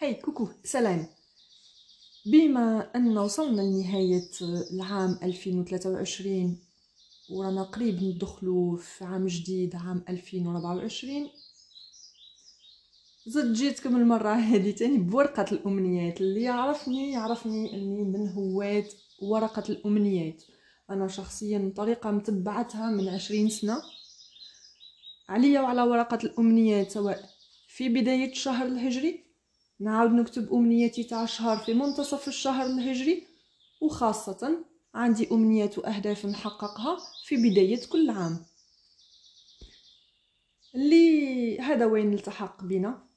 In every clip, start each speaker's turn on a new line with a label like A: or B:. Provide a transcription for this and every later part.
A: هاي كوكو سلام. بما أن وصلنا لنهاية العام 2023 ورانا قريب ندخلو في عام جديد عام 2024 زد جيتكم المرة هذه تاني بورقة الأمنيات. اللي يعرفني يعرفني أني من هواة ورقة الأمنيات. أنا شخصيا طريقة متبعتها من عشرين سنة. عليا وعلى ورقة الأمنيات سواء في بداية الشهر الهجري نعاود نكتب أمنياتي تاع الشهر في منتصف الشهر الهجري وخاصة عندي أمنيات وأهداف نحققها في بداية كل عام. اللي هذا وين التحق بنا؟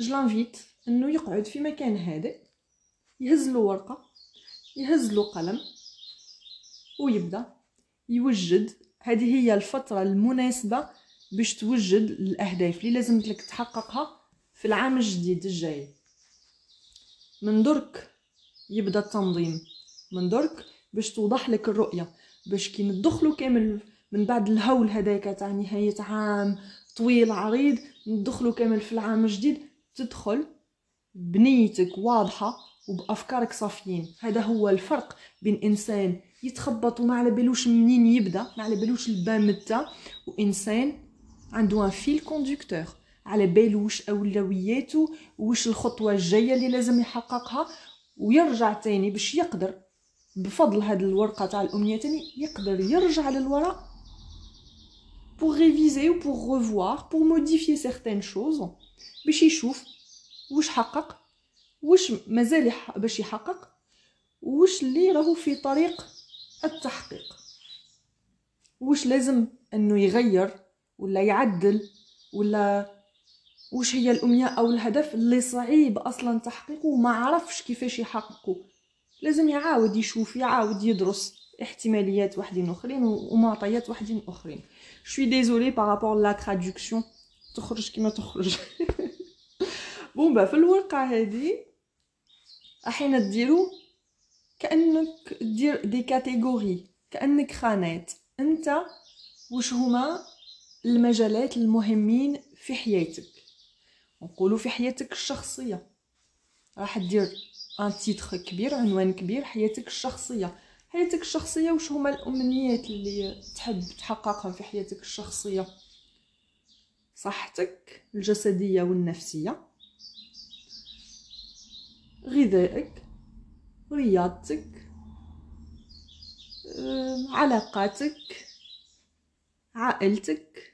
A: جلانفيت أنه يقعد في مكان هادئ يهز له ورقة يهز له قلم ويبدأ يوجد هذه هي الفترة المناسبة باش توجد الأهداف اللي لازم لك تحققها في العام الجديد الجاي. من درك يبدأ التنظيم من درك باش توضح لك الرؤية باش كي ندخلو كامل من بعد الهول هذاك تاع نهاية عام طويل عريض ندخلو كامل في العام الجديد تدخل بنيتك واضحة وبأفكارك صافيين. هذا هو الفرق بين إنسان يتخبط وما على بالوش منين يبدأ ما على بالوش البان متى وإنسان عنده ان فيل كوندكتور على بالوش أولوياته وش الخطوة الجاية اللي لازم يحققها ويرجع تاني باش يقدر. بفضل هاد الورقة تاع الأمنية تاني يقدر يرجع للوراء pour réviser ou pour revoir pour modifier certaines choses باش يشوف واش حقق واش مازال باش يحقق واش اللي راهو في طريق التحقيق. واش لازم إنه يغير ولا يعدل ولا وش هي الأمنية أو الهدف اللي صعيب أصلا تحقيقه؟ وما عرفش كيفاش يحققه. لازم يعاود يشوف يعاود يدرس احتماليات وحدين أخرين ومعطيات وحدين أخرين. je suis désolée par rapport à la traduction تخرج كيما تخرج. bon ben في الورقه هذه أحيانا ديرو كأنك دير des catégories كأنك خانات. أنت وش هما؟ المجالات المهمين في حياتك. نقولوا في حياتك الشخصية. راح دير ان كبير عنوان كبير حياتك الشخصية. حياتك الشخصية وش هما الأمنيات اللي تحب تحققها في حياتك الشخصية؟ صحتك الجسدية والنفسية. غذائك رياضتك علاقاتك عائلتك.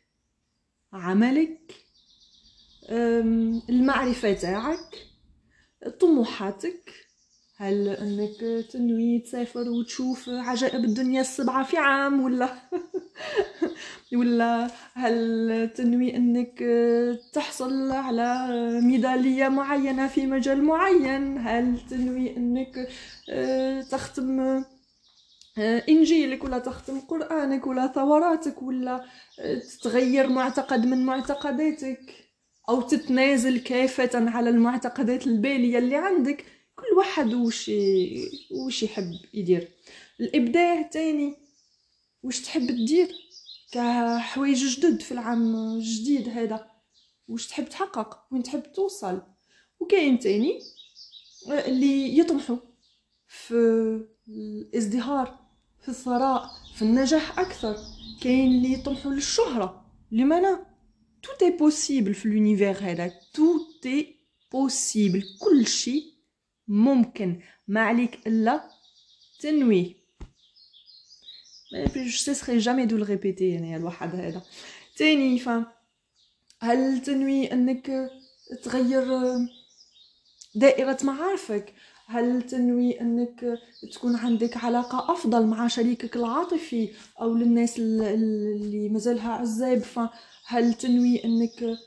A: عملك المعرفة تاعك طموحاتك. هل أنك تنوي تسافر وتشوف عجائب الدنيا السبعة في عام ولا؟ ولا هل تنوي أنك تحصل على ميدالية معينة في مجال معين؟ هل تنوي أنك تختم انجيلك ولا تختم قرانك ولا ثوراتك ولا تتغير معتقد من معتقداتك أو تتنازل كافة على المعتقدات البالية اللي عندك. كل واحد وش وش يحب يدير. الإبداع تاني وش تحب تدير؟ كحوايج جدد في العام الجديد هذا. وش تحب تحقق؟ وين تحب توصل؟ وكاين تاني اللي يطمحوا في الازدهار. في الثراء في النجاح أكثر. كاين اللي يطمحوا للشهرة. لماذا tout est possible في l'univers هذا. Tout est possible. كل شيء ممكن. ما عليك إلا تنويه. je cesserai jamais de le répéter يعني الواحد هذا. تاني ف هل تنوي إنك تغير دائرة معارفك؟ هل تنوي أنك تكون عندك علاقة أفضل مع شريكك العاطفي أو للناس اللي مازالها عزاب؟ فهل تنوي أنك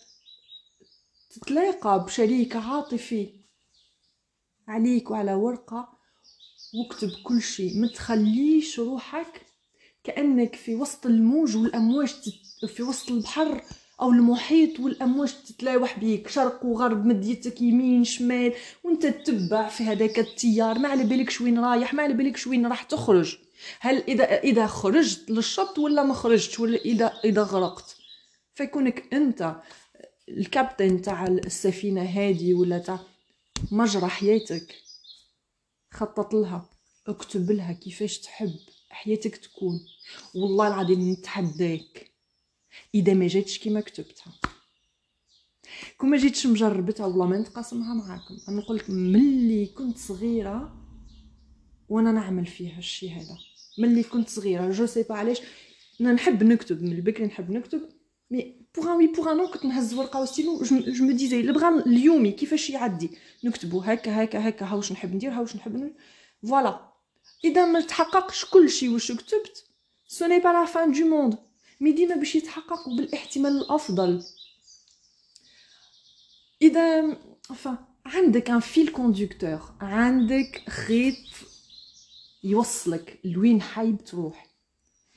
A: تتلاقى بشريك عاطفي عليك وعلى ورقة واكتب كل شيء؟ ما تخليش روحك كأنك في وسط الموج والأمواج في وسط البحر أو المحيط والأمواج تتلاوح بيك شرق وغرب مديتك يمين شمال وأنت تتبع في هذاك التيار. ما على بالكش وين رايح ما على بالكش وين راح تخرج. هل إذا إذا خرجت للشط ولا ما خرجتش؟ ولا إذا إذا غرقت؟ فيكونك أنت الكابتن تاع السفينة هادي ولا تاع مجرى حياتك. خطط لها اكتب لها كيفاش تحب حياتك تكون. والله العظيم نتحداك. إذا ما جاتش كيما كتبتها. كون ما جيتش مجربتها والله ما نتقاسمها معاكم. نقول ملي كنت صغيرة وأنا نعمل فيها الشيء هذا. ملي كنت صغيرة. جو سي با علاش. أنا نحب نكتب. من البكري نحب نكتب. مي بوغ وي بوغ ان كنت نهز ورقة وستيلو جو مو ديزي بغا اليومي كيفاش يعدي? نكتبو هكا هكا هكا. ها واش نحب ندير ها واش نحب فوالا إذا ما تحققش كل شيء واش كتبت سو ني با لا فان دو موند mais ديما باش يتحقق بالاحتمال الأفضل. إذا enfin عندك un fil conducteur عندك خيط يوصلك لوين حاب تروح.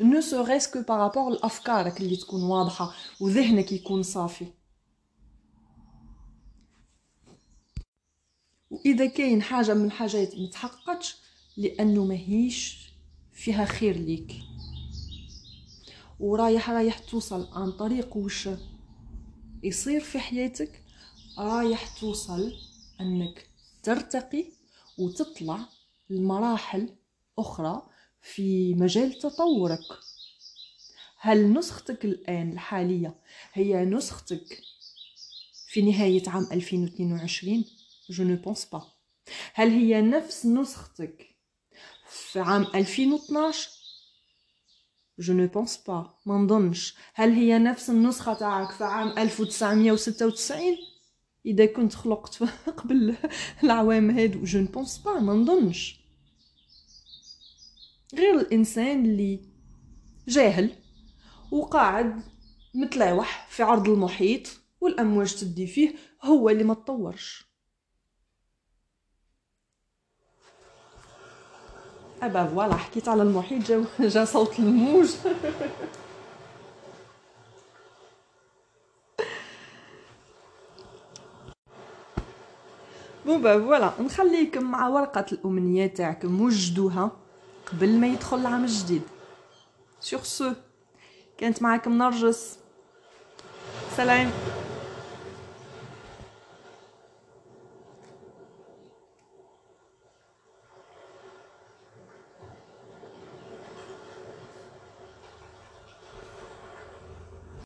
A: ne serait-ce que par rapport لأفكارك اللي تكون واضحة وذهنك يكون صافي. وإذا كاين حاجة من الحاجات ما تحققتش لأنه ماهيش فيها خير ليك. ورايح رايح توصل عن طريق وش يصير في حياتك رايح توصل أنك ترتقي وتطلع لمراحل أخرى في مجال تطورك. هل نسختك الآن الحالية هي نسختك في نهاية عام 2022 جو ne pense pas. هل هي نفس نسختك في عام 2012 جو ne pense pas. ما نظنش هل هي نفس النسخة تاعك في عام 1996 إذا كنت خلقت قبل العوام هادو جو ne pense pas. ما نظنش غير الإنسان اللي جاهل وقاعد متلاوح في عرض المحيط والأمواج تدي فيه هو اللي ما تطورش. eh ben voilà حكيت على المحيط جا جا صوت الموج bon ben voilà نخليكم مع ورقة الامنيات تاعكم وجدوها قبل ما يدخل العام الجديد سور سو كانت معكم نرجس. سلام